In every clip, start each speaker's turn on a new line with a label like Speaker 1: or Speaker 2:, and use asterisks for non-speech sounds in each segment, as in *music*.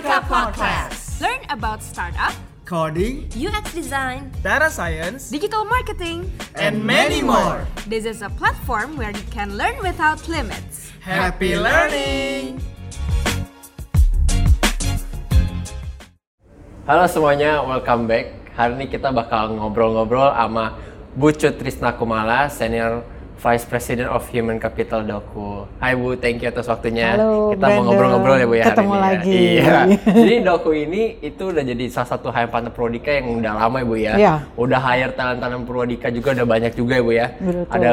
Speaker 1: Kartika Podcast.
Speaker 2: Learn about startup,
Speaker 3: coding,
Speaker 1: UX design,
Speaker 3: data science,
Speaker 2: digital marketing.
Speaker 3: and many more.
Speaker 2: This is a platform where you can learn without limits.
Speaker 3: Happy learning!
Speaker 4: Halo semuanya, welcome back. Hari ini kita bakal ngobrol-ngobrol sama Bu Cut Trisna Kumala, Senior Vice President of Human Capital Doku. Hai Bu, thank you atas waktunya.
Speaker 5: Halo,
Speaker 4: kita mau
Speaker 5: Brandon.
Speaker 4: ngobrol-ngobrol ya Bu ya
Speaker 5: Ketemu
Speaker 4: hari ini. ya.
Speaker 5: lagi.
Speaker 4: Iya. *laughs* Jadi Doku ini itu udah jadi salah satu HM partner Prodika yang udah lama ya Bu ya.
Speaker 5: Iya.
Speaker 4: Udah hire talent-talent Prodika juga udah banyak juga ya Bu ya.
Speaker 5: Betul.
Speaker 4: Ada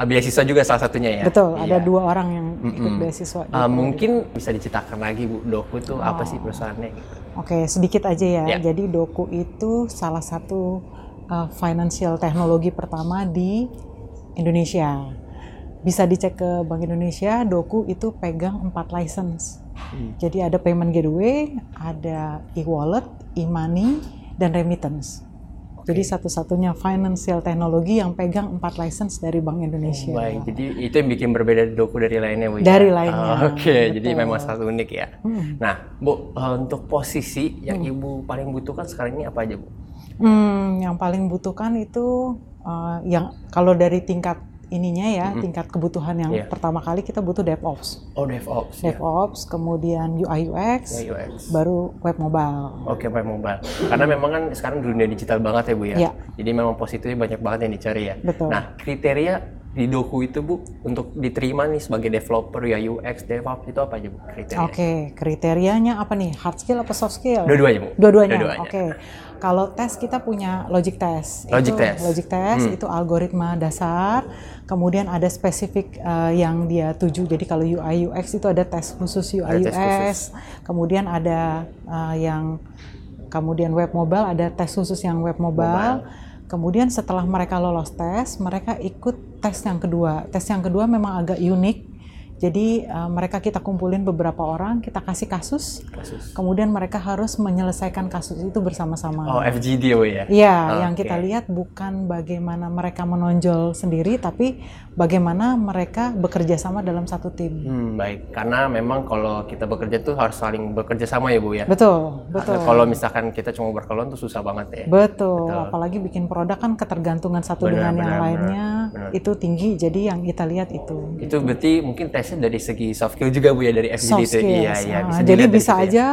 Speaker 4: beasiswa juga salah satunya ya.
Speaker 5: Betul, ada
Speaker 4: Iya.
Speaker 5: dua orang yang ikut beasiswa. di
Speaker 4: Uh,
Speaker 5: Prodika.
Speaker 4: mungkin bisa diceritakan lagi Bu, Doku itu apa sih perusahaannya gitu?
Speaker 5: Oke, sedikit aja ya.
Speaker 4: Ya.
Speaker 5: Jadi Doku itu salah satu uh, financial teknologi pertama di Indonesia. Bisa dicek ke Bank Indonesia, Doku itu pegang empat license.
Speaker 4: Hmm.
Speaker 5: Jadi ada payment gateway, ada e-wallet, e-money, dan remittance. Jadi satu-satunya financial teknologi yang pegang empat license dari Bank Indonesia.
Speaker 4: Baik, jadi itu yang bikin berbeda doku dari lainnya, Bu. ya?
Speaker 5: Dari lainnya,
Speaker 4: Oh, Oke, jadi
Speaker 5: betul.
Speaker 4: memang sangat unik ya. Nah, Bu, eh, untuk posisi yang
Speaker 5: Hmm.
Speaker 4: Ibu paling butuhkan sekarang ini apa aja, Bu?
Speaker 5: Hmm, yang paling butuhkan itu uh, yang kalau dari tingkat ininya ya, tingkat kebutuhan yang
Speaker 4: Iya.
Speaker 5: pertama kali kita butuh DevOps.
Speaker 4: Oh, DevOps. ya.
Speaker 5: DevOps, kemudian UI UX,
Speaker 4: Ya, UX.
Speaker 5: baru web mobile.
Speaker 4: Oke, Pak Mobile. Karena memang kan sekarang dunia digital banget ya, Bu ya.
Speaker 5: Iya.
Speaker 4: Jadi memang positifnya banyak banget yang dicari ya.
Speaker 5: Betul.
Speaker 4: Nah, kriteria di doku itu, Bu, untuk diterima nih sebagai developer ya UX, DevOps itu apa aja, Bu? Kriteria.
Speaker 5: Oke, kriterianya apa nih? Hard skill apa soft skill?
Speaker 4: Dua-duanya, Bu.
Speaker 5: Dua-duanya.
Speaker 4: Dua-duanya.
Speaker 5: Oke. Kalau tes kita punya logic test.
Speaker 4: Logic
Speaker 5: itu,
Speaker 4: test. Hmm.
Speaker 5: Logic test itu algoritma dasar. Kemudian ada spesifik uh, yang dia tuju. Jadi kalau UI UX itu ada tes khusus UI
Speaker 4: Ada
Speaker 5: UX.
Speaker 4: khusus.
Speaker 5: Kemudian ada uh, yang kemudian web mobile ada tes khusus yang web mobile. Kemudian setelah mereka lolos tes, mereka ikut tes yang kedua. Tes yang kedua memang agak unik. Jadi uh, mereka kita kumpulin beberapa orang, kita kasih kasus,
Speaker 4: Kasus.
Speaker 5: kemudian mereka harus menyelesaikan kasus itu bersama-sama.
Speaker 4: Oh, FGD, Bu ya?
Speaker 5: Iya, yang
Speaker 4: Oke.
Speaker 5: kita lihat bukan bagaimana mereka menonjol sendiri, tapi bagaimana mereka bekerja sama dalam satu tim.
Speaker 4: Hmm, baik. Karena memang kalau kita bekerja tuh harus saling bekerja sama ya, Bu ya?
Speaker 5: Betul, betul.
Speaker 4: Karena Kalau misalkan kita cuma berkelon tuh susah banget ya.
Speaker 5: Betul, apalagi bikin produk kan ketergantungan satu
Speaker 4: Benar,
Speaker 5: dengan yang
Speaker 4: benar,
Speaker 5: lainnya
Speaker 4: benar, benar.
Speaker 5: itu tinggi. Jadi yang kita lihat itu
Speaker 4: Itu berarti mungkin tesnya dari segi soft skill juga Bu ya dari FGD
Speaker 5: soft
Speaker 4: itu.
Speaker 5: skills.
Speaker 4: Iya, iya.
Speaker 5: Ah,
Speaker 4: bisa
Speaker 5: jadi bisa
Speaker 4: ya.
Speaker 5: aja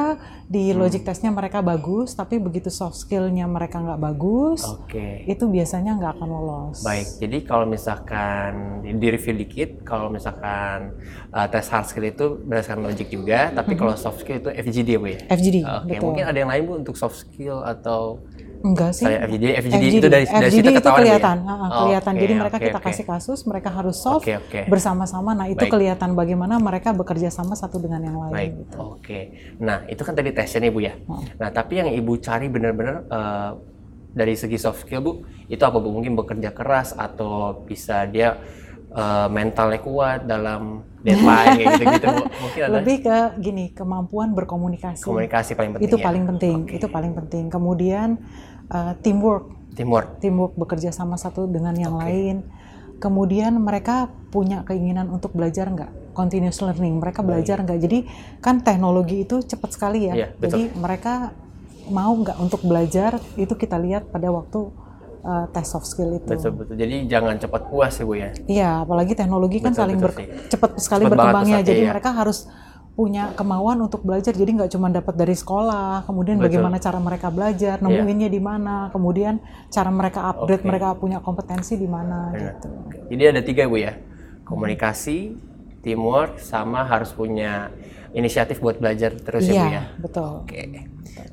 Speaker 5: di logic testnya mereka bagus, tapi begitu soft skillnya mereka nggak bagus,
Speaker 4: Oke.
Speaker 5: itu biasanya nggak akan lolos.
Speaker 4: Baik, jadi kalau misalkan di review dikit, kalau misalkan uh, tes hard skill itu berdasarkan logic juga, tapi kalau soft skill itu FGD ya Bu ya?
Speaker 5: FGD,
Speaker 4: Oke,
Speaker 5: betul.
Speaker 4: mungkin ada yang lain Bu untuk soft skill atau
Speaker 5: Enggak sih.
Speaker 4: Saya FGD, FGD itu dari- dari situ
Speaker 5: FGD itu
Speaker 4: ya?
Speaker 5: kelihatan, ah, ah, kelihatan.
Speaker 4: Oke,
Speaker 5: Jadi mereka
Speaker 4: oke,
Speaker 5: kita kasih kasus, mereka harus solve
Speaker 4: Oke, oke.
Speaker 5: bersama-sama. Nah itu
Speaker 4: Baik.
Speaker 5: kelihatan bagaimana mereka bekerja sama satu dengan yang lain.
Speaker 4: Baik,
Speaker 5: gitu.
Speaker 4: oke. Nah, itu kan tadi tesnya nih Bu ya. Nah, tapi yang Ibu cari benar-benar eh, dari segi soft skill Bu, itu apa Bu? Mungkin bekerja keras atau bisa dia eh, mentalnya kuat dalam deadline kayak gitu-gitu Bu. *laughs* Mungkin ada
Speaker 5: Lebih ke gini kemampuan berkomunikasi.
Speaker 4: komunikasi paling penting
Speaker 5: itu
Speaker 4: ya?
Speaker 5: paling penting. Itu paling penting. Kemudian uh, teamwork,
Speaker 4: Teamwork.
Speaker 5: teamwork bekerja sama satu dengan yang lain. Kemudian mereka punya keinginan untuk belajar nggak? Continuous learning. Mereka belajar nggak? Jadi kan teknologi itu cepat sekali ya.
Speaker 4: Iya, betul.
Speaker 5: Jadi mereka mau nggak untuk belajar? Itu kita lihat pada waktu uh, tes soft skill itu.
Speaker 4: Betul betul. Jadi jangan cepat puas ya Bu ya.
Speaker 5: Iya, apalagi teknologi kan
Speaker 4: Betul,
Speaker 5: saling
Speaker 4: betul
Speaker 5: ber-
Speaker 4: sih.
Speaker 5: cepat sekali
Speaker 4: Cepat banget
Speaker 5: berkembangnya. Jadi
Speaker 4: iya.
Speaker 5: mereka harus punya kemauan untuk belajar. Jadi nggak cuma dapat dari sekolah, kemudian
Speaker 4: Betul.
Speaker 5: bagaimana cara mereka belajar, nemuinnya di mana, kemudian cara mereka upgrade,
Speaker 4: Oke.
Speaker 5: mereka punya kompetensi di mana
Speaker 4: Benar.
Speaker 5: gitu.
Speaker 4: Jadi ada tiga Bu ya. Komunikasi, teamwork, sama harus punya inisiatif buat belajar terus ya Bu
Speaker 5: Iya,
Speaker 4: ya.
Speaker 5: betul.
Speaker 4: Oke.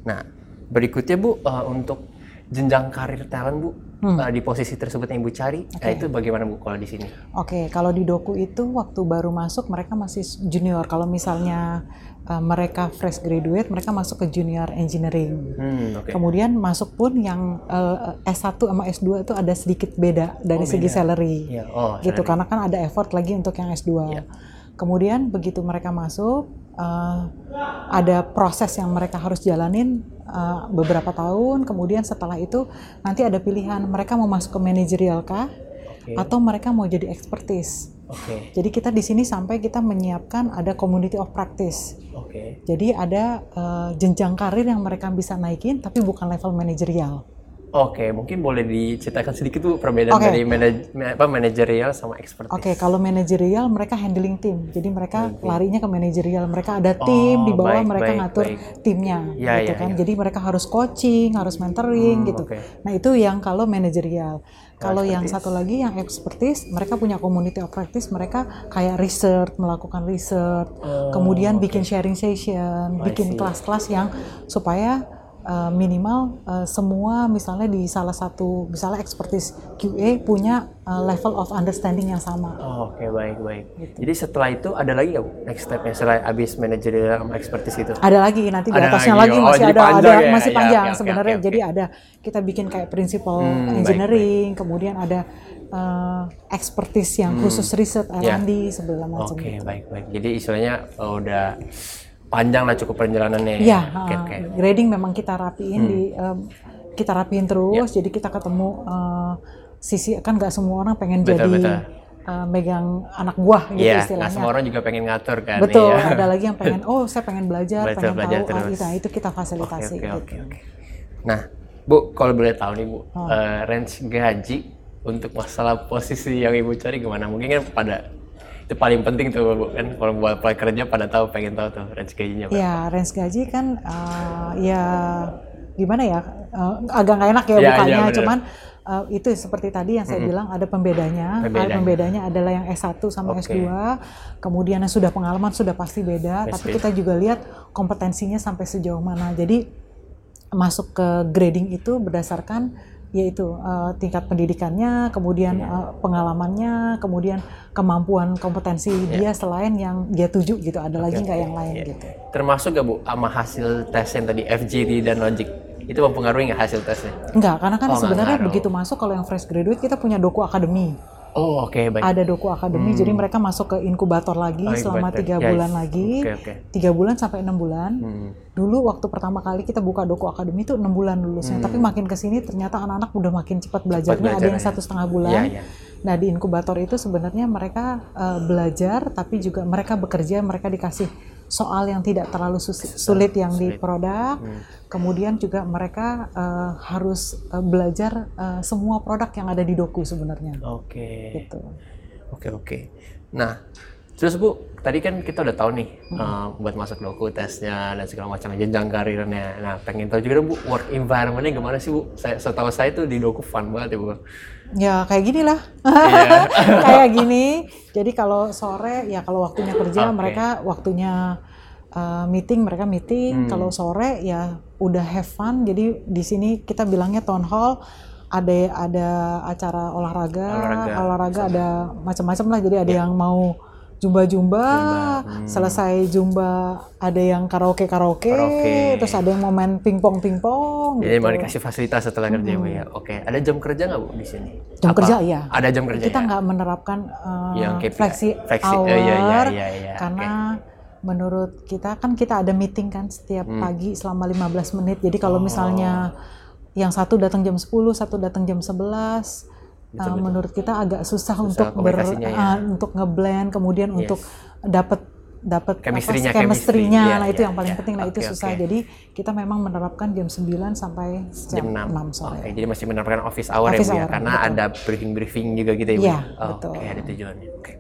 Speaker 4: Nah, berikutnya Bu eh, untuk jenjang karir talent Bu
Speaker 5: Hmm.
Speaker 4: eh, di posisi tersebut yang Ibu cari, nah itu bagaimana Bu kalau di sini?
Speaker 5: Oke, kalau di doku itu waktu baru masuk mereka masih junior. Kalau misalnya uh, mereka fresh graduate, mereka masuk ke junior engineering.
Speaker 4: Hmm, oke.
Speaker 5: Kemudian masuk pun yang uh, S1 sama S2 itu ada sedikit beda dari
Speaker 4: Oh,
Speaker 5: segi
Speaker 4: beda.
Speaker 5: salary.
Speaker 4: Iya, oh,
Speaker 5: gitu
Speaker 4: salary.
Speaker 5: karena kan ada effort lagi untuk yang S2.
Speaker 4: Iya.
Speaker 5: Kemudian begitu mereka masuk uh, ada proses yang mereka harus jalanin uh, beberapa tahun. Kemudian setelah itu nanti ada pilihan mereka mau masuk ke manajerial kah
Speaker 4: Oke.
Speaker 5: atau mereka mau jadi expertise.
Speaker 4: Oke.
Speaker 5: Jadi kita di sini sampai kita menyiapkan ada community of practice.
Speaker 4: Oke.
Speaker 5: Jadi ada eh, jenjang karir yang mereka bisa naikin tapi bukan level manajerial.
Speaker 4: Oke, mungkin boleh diceritakan sedikit Bu perbedaan
Speaker 5: Oke.
Speaker 4: dari manaj apa manajerial sama expertise.
Speaker 5: Oke, kalau manajerial mereka handling tim. Jadi mereka larinya ke manajerial. Mereka ada tim di
Speaker 4: Oh,
Speaker 5: bawah
Speaker 4: baik,
Speaker 5: mereka
Speaker 4: baik,
Speaker 5: ngatur
Speaker 4: baik.
Speaker 5: timnya
Speaker 4: Ya,
Speaker 5: gitu
Speaker 4: ya,
Speaker 5: kan.
Speaker 4: ya.
Speaker 5: Jadi mereka harus coaching, harus mentoring
Speaker 4: Hmm,
Speaker 5: gitu.
Speaker 4: oke.
Speaker 5: Nah, itu yang kalau manajerial. Kalau yang satu lagi yang expertise, mereka punya community of practice, mereka kayak research, melakukan research, kemudian bikin sharing session,
Speaker 4: Oh,
Speaker 5: bikin kelas-kelas yang supaya uh, minimal uh, semua misalnya di salah satu misalnya expertise QA punya uh, level of understanding yang sama.
Speaker 4: Oh, Oke, baik, baik.
Speaker 5: Gitu.
Speaker 4: Jadi setelah itu ada lagi nggak next stepnya setelah habis manajerial sama expertise itu?
Speaker 5: Ada lagi nanti di
Speaker 4: Ada
Speaker 5: atasnya
Speaker 4: lagi,
Speaker 5: lagi,
Speaker 4: oh,
Speaker 5: masih
Speaker 4: jadi
Speaker 5: ada ada
Speaker 4: ya?
Speaker 5: masih
Speaker 4: Ya,
Speaker 5: panjang
Speaker 4: oke, oke,
Speaker 5: sebenarnya.
Speaker 4: oke,
Speaker 5: Jadi
Speaker 4: oke.
Speaker 5: ada kita bikin kayak principal
Speaker 4: Hmm, baik,
Speaker 5: engineering, kemudian ada uh, expertise yang khusus riset
Speaker 4: Ya.
Speaker 5: R&D segala macam.
Speaker 4: Oke, baik, baik. Jadi istilahnya oh, udah panjang lah cukup perjalanannya.
Speaker 5: Iya,
Speaker 4: Oke,
Speaker 5: uh,
Speaker 4: oke. Hmm.
Speaker 5: grading memang kita rapiin di um, kita rapiin terus. Jadi kita ketemu uh, sisi kan nggak semua orang pengen
Speaker 4: Betul,
Speaker 5: jadi
Speaker 4: betul.
Speaker 5: uh, megang anak buah gitu
Speaker 4: Iya, nggak
Speaker 5: istilahnya.
Speaker 4: semua orang juga pengen ngatur kan.
Speaker 5: Betul,
Speaker 4: iya.
Speaker 5: ada lagi yang pengen, *laughs* oh saya pengen belajar,
Speaker 4: Betul,
Speaker 5: pengen
Speaker 4: belajar
Speaker 5: tahu, ah,
Speaker 4: terus.
Speaker 5: itu, nah, itu kita
Speaker 4: Oke,
Speaker 5: fasilitasi.
Speaker 4: oke,
Speaker 5: gitu.
Speaker 4: oke, oke. Nah, Bu, kalau boleh tahu nih Bu,
Speaker 5: Oh.
Speaker 4: eh, range gaji untuk masalah posisi yang Ibu cari gimana? Mungkin kan pada itu paling penting tuh Bu kan kalau buat pekerja pada tahu pengen tahu tuh range gajinya Pak.
Speaker 5: Ya, range gaji kan uh, ya gimana ya, uh, agak nggak enak ya
Speaker 4: Iya,
Speaker 5: bukanya,
Speaker 4: bener.
Speaker 5: cuman uh, itu seperti tadi yang saya bilang ada pembedanya.
Speaker 4: Pembedanya.
Speaker 5: Pembedanya adalah yang S1 sama
Speaker 4: Oke.
Speaker 5: S2, kemudian yang sudah pengalaman sudah pasti beda,
Speaker 4: Pasti
Speaker 5: tapi kita juga lihat kompetensinya sampai sejauh mana. Jadi masuk ke grading itu berdasarkan yaitu uh, tingkat pendidikannya, kemudian
Speaker 4: Iya.
Speaker 5: uh, pengalamannya, kemudian kemampuan kompetensi dia selain yang dia tuju gitu. Ada lagi nggak yang lain
Speaker 4: Iya.
Speaker 5: gitu.
Speaker 4: Termasuk gak Bu sama hasil tes yang tadi FGD dan Logic? Itu mempengaruhi nggak hasil tesnya?
Speaker 5: Enggak, karena kan
Speaker 4: Oh, nggak
Speaker 5: sebenarnya begitu masuk kalau yang fresh graduate kita punya doku akademi.
Speaker 4: Oh, oke, baik.
Speaker 5: Ada doku akademi, jadi mereka masuk ke inkubator lagi
Speaker 4: Oh,
Speaker 5: selama tiga
Speaker 4: Yes.
Speaker 5: bulan lagi,
Speaker 4: Oke, oke.
Speaker 5: tiga bulan sampai enam bulan.
Speaker 4: Hmm.
Speaker 5: Dulu waktu pertama kali kita buka doku akademi itu enam bulan lulusnya, tapi makin ke sini ternyata anak-anak udah makin cepat belajarnya. ada yang
Speaker 4: belajarnya.
Speaker 5: satu setengah bulan.
Speaker 4: Iya, iya.
Speaker 5: Nah di inkubator itu sebenarnya mereka eh, belajar, tapi juga mereka bekerja, mereka dikasih soal yang tidak terlalu sulit yang di
Speaker 4: sulit.
Speaker 5: produk. Kemudian juga mereka eh, harus eh, belajar eh, semua produk yang ada di doku sebenarnya.
Speaker 4: Oke.
Speaker 5: Gitu.
Speaker 4: Oke oke. Nah, terus Bu, tadi kan kita udah tahu nih eh, buat masuk doku tesnya dan segala macam jenjang karirnya. Nah, pengen tahu juga Bu, work environment-nya gimana sih Bu? Saya setahu saya tuh di doku fun banget ya Bu.
Speaker 5: Ya kayak gini lah,
Speaker 4: Iya. *laughs*
Speaker 5: kayak gini. Jadi kalau sore ya kalau waktunya kerja
Speaker 4: Oke.
Speaker 5: mereka waktunya uh, meeting mereka
Speaker 4: Hmm.
Speaker 5: meeting. Kalau sore ya udah have fun. Jadi di sini kita bilangnya town hall. Ada ada acara olahraga,
Speaker 4: Olahraga.
Speaker 5: olahraga, ada macam-macam lah. Jadi ada yang mau jumba-jumba,
Speaker 4: hmm.
Speaker 5: selesai jumba ada yang karaoke karaoke,
Speaker 4: Karaoke.
Speaker 5: terus ada yang mau main pingpong pingpong.
Speaker 4: Jadi
Speaker 5: gitu.
Speaker 4: mau dikasih fasilitas setelah kerja Bu ya. Oke, ada jam kerja nggak Bu di sini?
Speaker 5: Jam
Speaker 4: Apa?
Speaker 5: kerja, iya.
Speaker 4: Ada jam kerja
Speaker 5: kita
Speaker 4: ya?
Speaker 5: nggak menerapkan uh,
Speaker 4: Yang KPI.
Speaker 5: flexi,
Speaker 4: Flexi,
Speaker 5: hour
Speaker 4: oh, iya, iya, iya, iya,
Speaker 5: karena menurut kita kan kita ada meeting kan setiap
Speaker 4: Hmm.
Speaker 5: pagi selama 15 menit jadi kalau
Speaker 4: Oh.
Speaker 5: misalnya yang satu datang jam 10 satu datang jam 11 uh, menurut kita agak susah, untuk ber
Speaker 4: ya.
Speaker 5: uh, untuk ngeblend kemudian
Speaker 4: Yes.
Speaker 5: untuk dapat dapat
Speaker 4: Chemistry-nya,
Speaker 5: apa, chemistry-nya.
Speaker 4: chemistry. Iya,
Speaker 5: nah itu
Speaker 4: iya,
Speaker 5: yang paling
Speaker 4: iya.
Speaker 5: penting nah itu
Speaker 4: Oke,
Speaker 5: susah
Speaker 4: oke.
Speaker 5: jadi kita memang menerapkan jam 9 sampai
Speaker 4: jam
Speaker 5: jam
Speaker 4: 6.
Speaker 5: 6 sore
Speaker 4: Oke, jadi masih menerapkan office hour
Speaker 5: Office
Speaker 4: ya Bu ya, karena
Speaker 5: betul.
Speaker 4: ada briefing-briefing juga gitu ya Bu.
Speaker 5: Iya,
Speaker 4: Oh,
Speaker 5: betul.
Speaker 4: Oke, ada tujuannya. Oke.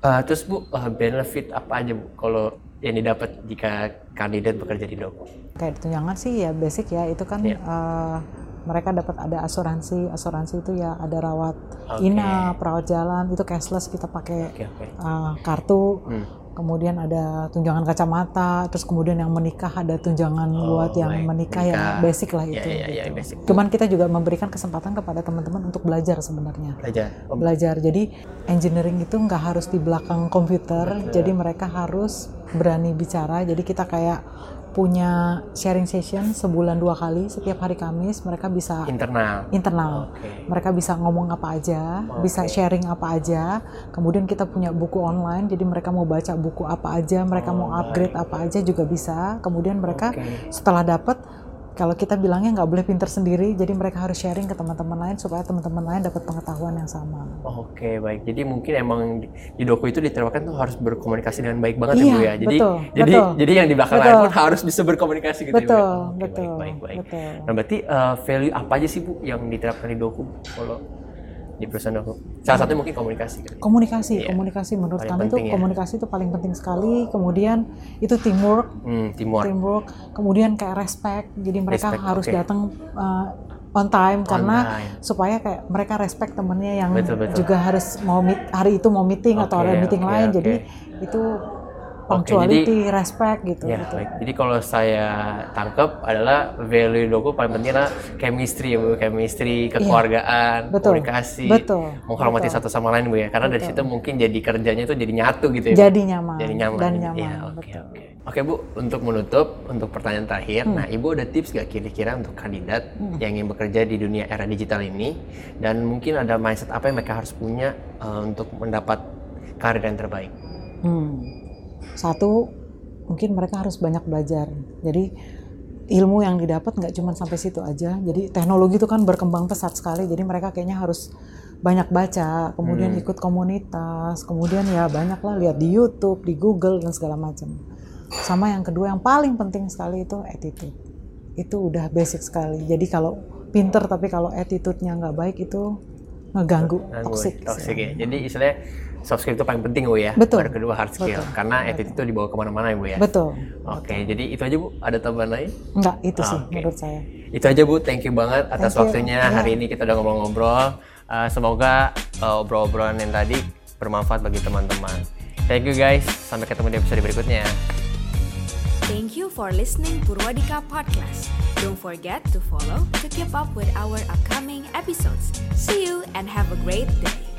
Speaker 4: Eh, terus Bu, eh, benefit apa aja Bu kalau yang didapat jika kandidat bekerja di Doku?
Speaker 5: kayak tunjangan sih ya basic ya itu kan
Speaker 4: Iya.
Speaker 5: eh, mereka dapat ada asuransi asuransi itu ya ada rawat
Speaker 4: Oke.
Speaker 5: inap rawat jalan itu cashless kita pakai
Speaker 4: Oke, oke.
Speaker 5: eh, kartu
Speaker 4: Hmm.
Speaker 5: kemudian ada tunjangan kacamata terus kemudian yang menikah ada tunjangan buat yang
Speaker 4: Oh, baik.
Speaker 5: menikah, ya
Speaker 4: Menikah.
Speaker 5: basic lah
Speaker 4: Iya,
Speaker 5: itu
Speaker 4: iya, iya,
Speaker 5: gitu.
Speaker 4: basic.
Speaker 5: cuman kita juga memberikan kesempatan kepada teman-teman untuk belajar sebenarnya
Speaker 4: Belajar. Oh,
Speaker 5: belajar. Jadi engineering itu nggak harus di belakang komputer, jadi mereka harus berani bicara. Jadi kita kayak punya sharing session sebulan dua kali setiap hari Kamis mereka bisa
Speaker 4: internal.
Speaker 5: internal.
Speaker 4: Oke.
Speaker 5: Mereka bisa ngomong apa aja, bisa sharing apa aja. Kemudian kita punya buku online, jadi mereka mau baca buku apa aja, mereka mau upgrade apa aja juga bisa. Kemudian mereka
Speaker 4: Oke.
Speaker 5: setelah dapat kalau kita bilangnya nggak boleh pinter sendiri, jadi mereka harus sharing ke teman-teman lain supaya teman-teman lain dapat pengetahuan yang sama.
Speaker 4: Oke baik, jadi mungkin emang di, doku itu diterapkan tuh harus berkomunikasi dengan baik banget
Speaker 5: Iya,
Speaker 4: ya bu ya. Jadi
Speaker 5: betul,
Speaker 4: jadi
Speaker 5: betul.
Speaker 4: jadi yang di belakang
Speaker 5: Betul.
Speaker 4: lain pun harus bisa berkomunikasi gitu ya. Bu, ya?
Speaker 5: Betul,
Speaker 4: Oke,
Speaker 5: betul,
Speaker 4: Baik, baik, baik.
Speaker 5: betul.
Speaker 4: Nah berarti eh, value apa aja sih bu yang diterapkan di doku kalau di perusahaan doku? Salah satunya mungkin komunikasi. Kan?
Speaker 5: Komunikasi,
Speaker 4: Iya.
Speaker 5: komunikasi menurut
Speaker 4: Paling
Speaker 5: kami itu
Speaker 4: ya.
Speaker 5: komunikasi itu paling penting sekali. Kemudian itu teamwork,
Speaker 4: Hmm, teamwork.
Speaker 5: teamwork. Kemudian kayak respect, jadi mereka
Speaker 4: Respect,
Speaker 5: harus
Speaker 4: oke.
Speaker 5: datang uh, on time karena
Speaker 4: time.
Speaker 5: supaya kayak mereka respect temennya yang
Speaker 4: Betul, betul.
Speaker 5: juga harus mau meet, hari itu mau meeting atau
Speaker 4: Oke,
Speaker 5: ada meeting
Speaker 4: oke,
Speaker 5: lain.
Speaker 4: oke.
Speaker 5: Jadi itu Punctuality, respect gitu.
Speaker 4: Ya,
Speaker 5: gitu.
Speaker 4: baik. Jadi kalau saya tangkap adalah value doku paling penting adalah chemistry ya Bu, chemistry, kekeluargaan,
Speaker 5: Iya. Betul.
Speaker 4: komunikasi,
Speaker 5: Betul.
Speaker 4: menghormati
Speaker 5: Betul.
Speaker 4: satu sama lain Bu ya. Karena dari situ mungkin jadi kerjanya itu jadi nyatu gitu ya. Bu?
Speaker 5: Jadi nyaman,
Speaker 4: Jadi nyaman.
Speaker 5: dan
Speaker 4: Jadi-
Speaker 5: nyaman,
Speaker 4: ya, oke,
Speaker 5: betul.
Speaker 4: oke. Oke Bu, untuk menutup, untuk pertanyaan terakhir,
Speaker 5: Hmm.
Speaker 4: nah Ibu ada tips gak kira-kira untuk kandidat yang ingin bekerja di dunia era digital ini dan mungkin ada mindset apa yang mereka harus punya eh, untuk mendapat karir yang terbaik?
Speaker 5: Hmm. Satu, mungkin mereka harus banyak belajar. Jadi ilmu yang didapat nggak cuma sampai situ aja. Jadi teknologi itu kan berkembang pesat sekali. Jadi mereka kayaknya harus banyak baca, kemudian ikut komunitas, kemudian ya banyak lah lihat di YouTube, di Google dan segala macam. Sama yang kedua yang paling penting sekali itu attitude. Itu udah basic sekali. Jadi kalau pinter tapi kalau attitude-nya nggak baik itu ngeganggu, toxic.
Speaker 4: toxic ya. Jadi istilahnya soft skill itu paling penting Bu ya.
Speaker 5: Betul.
Speaker 4: Baru kedua hard skill.
Speaker 5: Betul.
Speaker 4: Karena attitude itu dibawa ke mana-mana ya Bu ya.
Speaker 5: Betul.
Speaker 4: Oke, jadi itu aja Bu. Ada tambahan lain?
Speaker 5: Enggak, itu sih menurut saya.
Speaker 4: Itu aja Bu. Thank you banget atas
Speaker 5: Thank you.
Speaker 4: waktunya.
Speaker 5: Ya.
Speaker 4: Hari ini kita udah ngobrol-ngobrol. Uh, semoga uh, obrol-obrolan yang tadi bermanfaat bagi teman-teman. Thank you guys. Sampai ketemu di episode berikutnya.
Speaker 2: Thank you for listening Purwadika Podcast. Don't forget to follow to keep up with our upcoming episodes. See you and have a great day.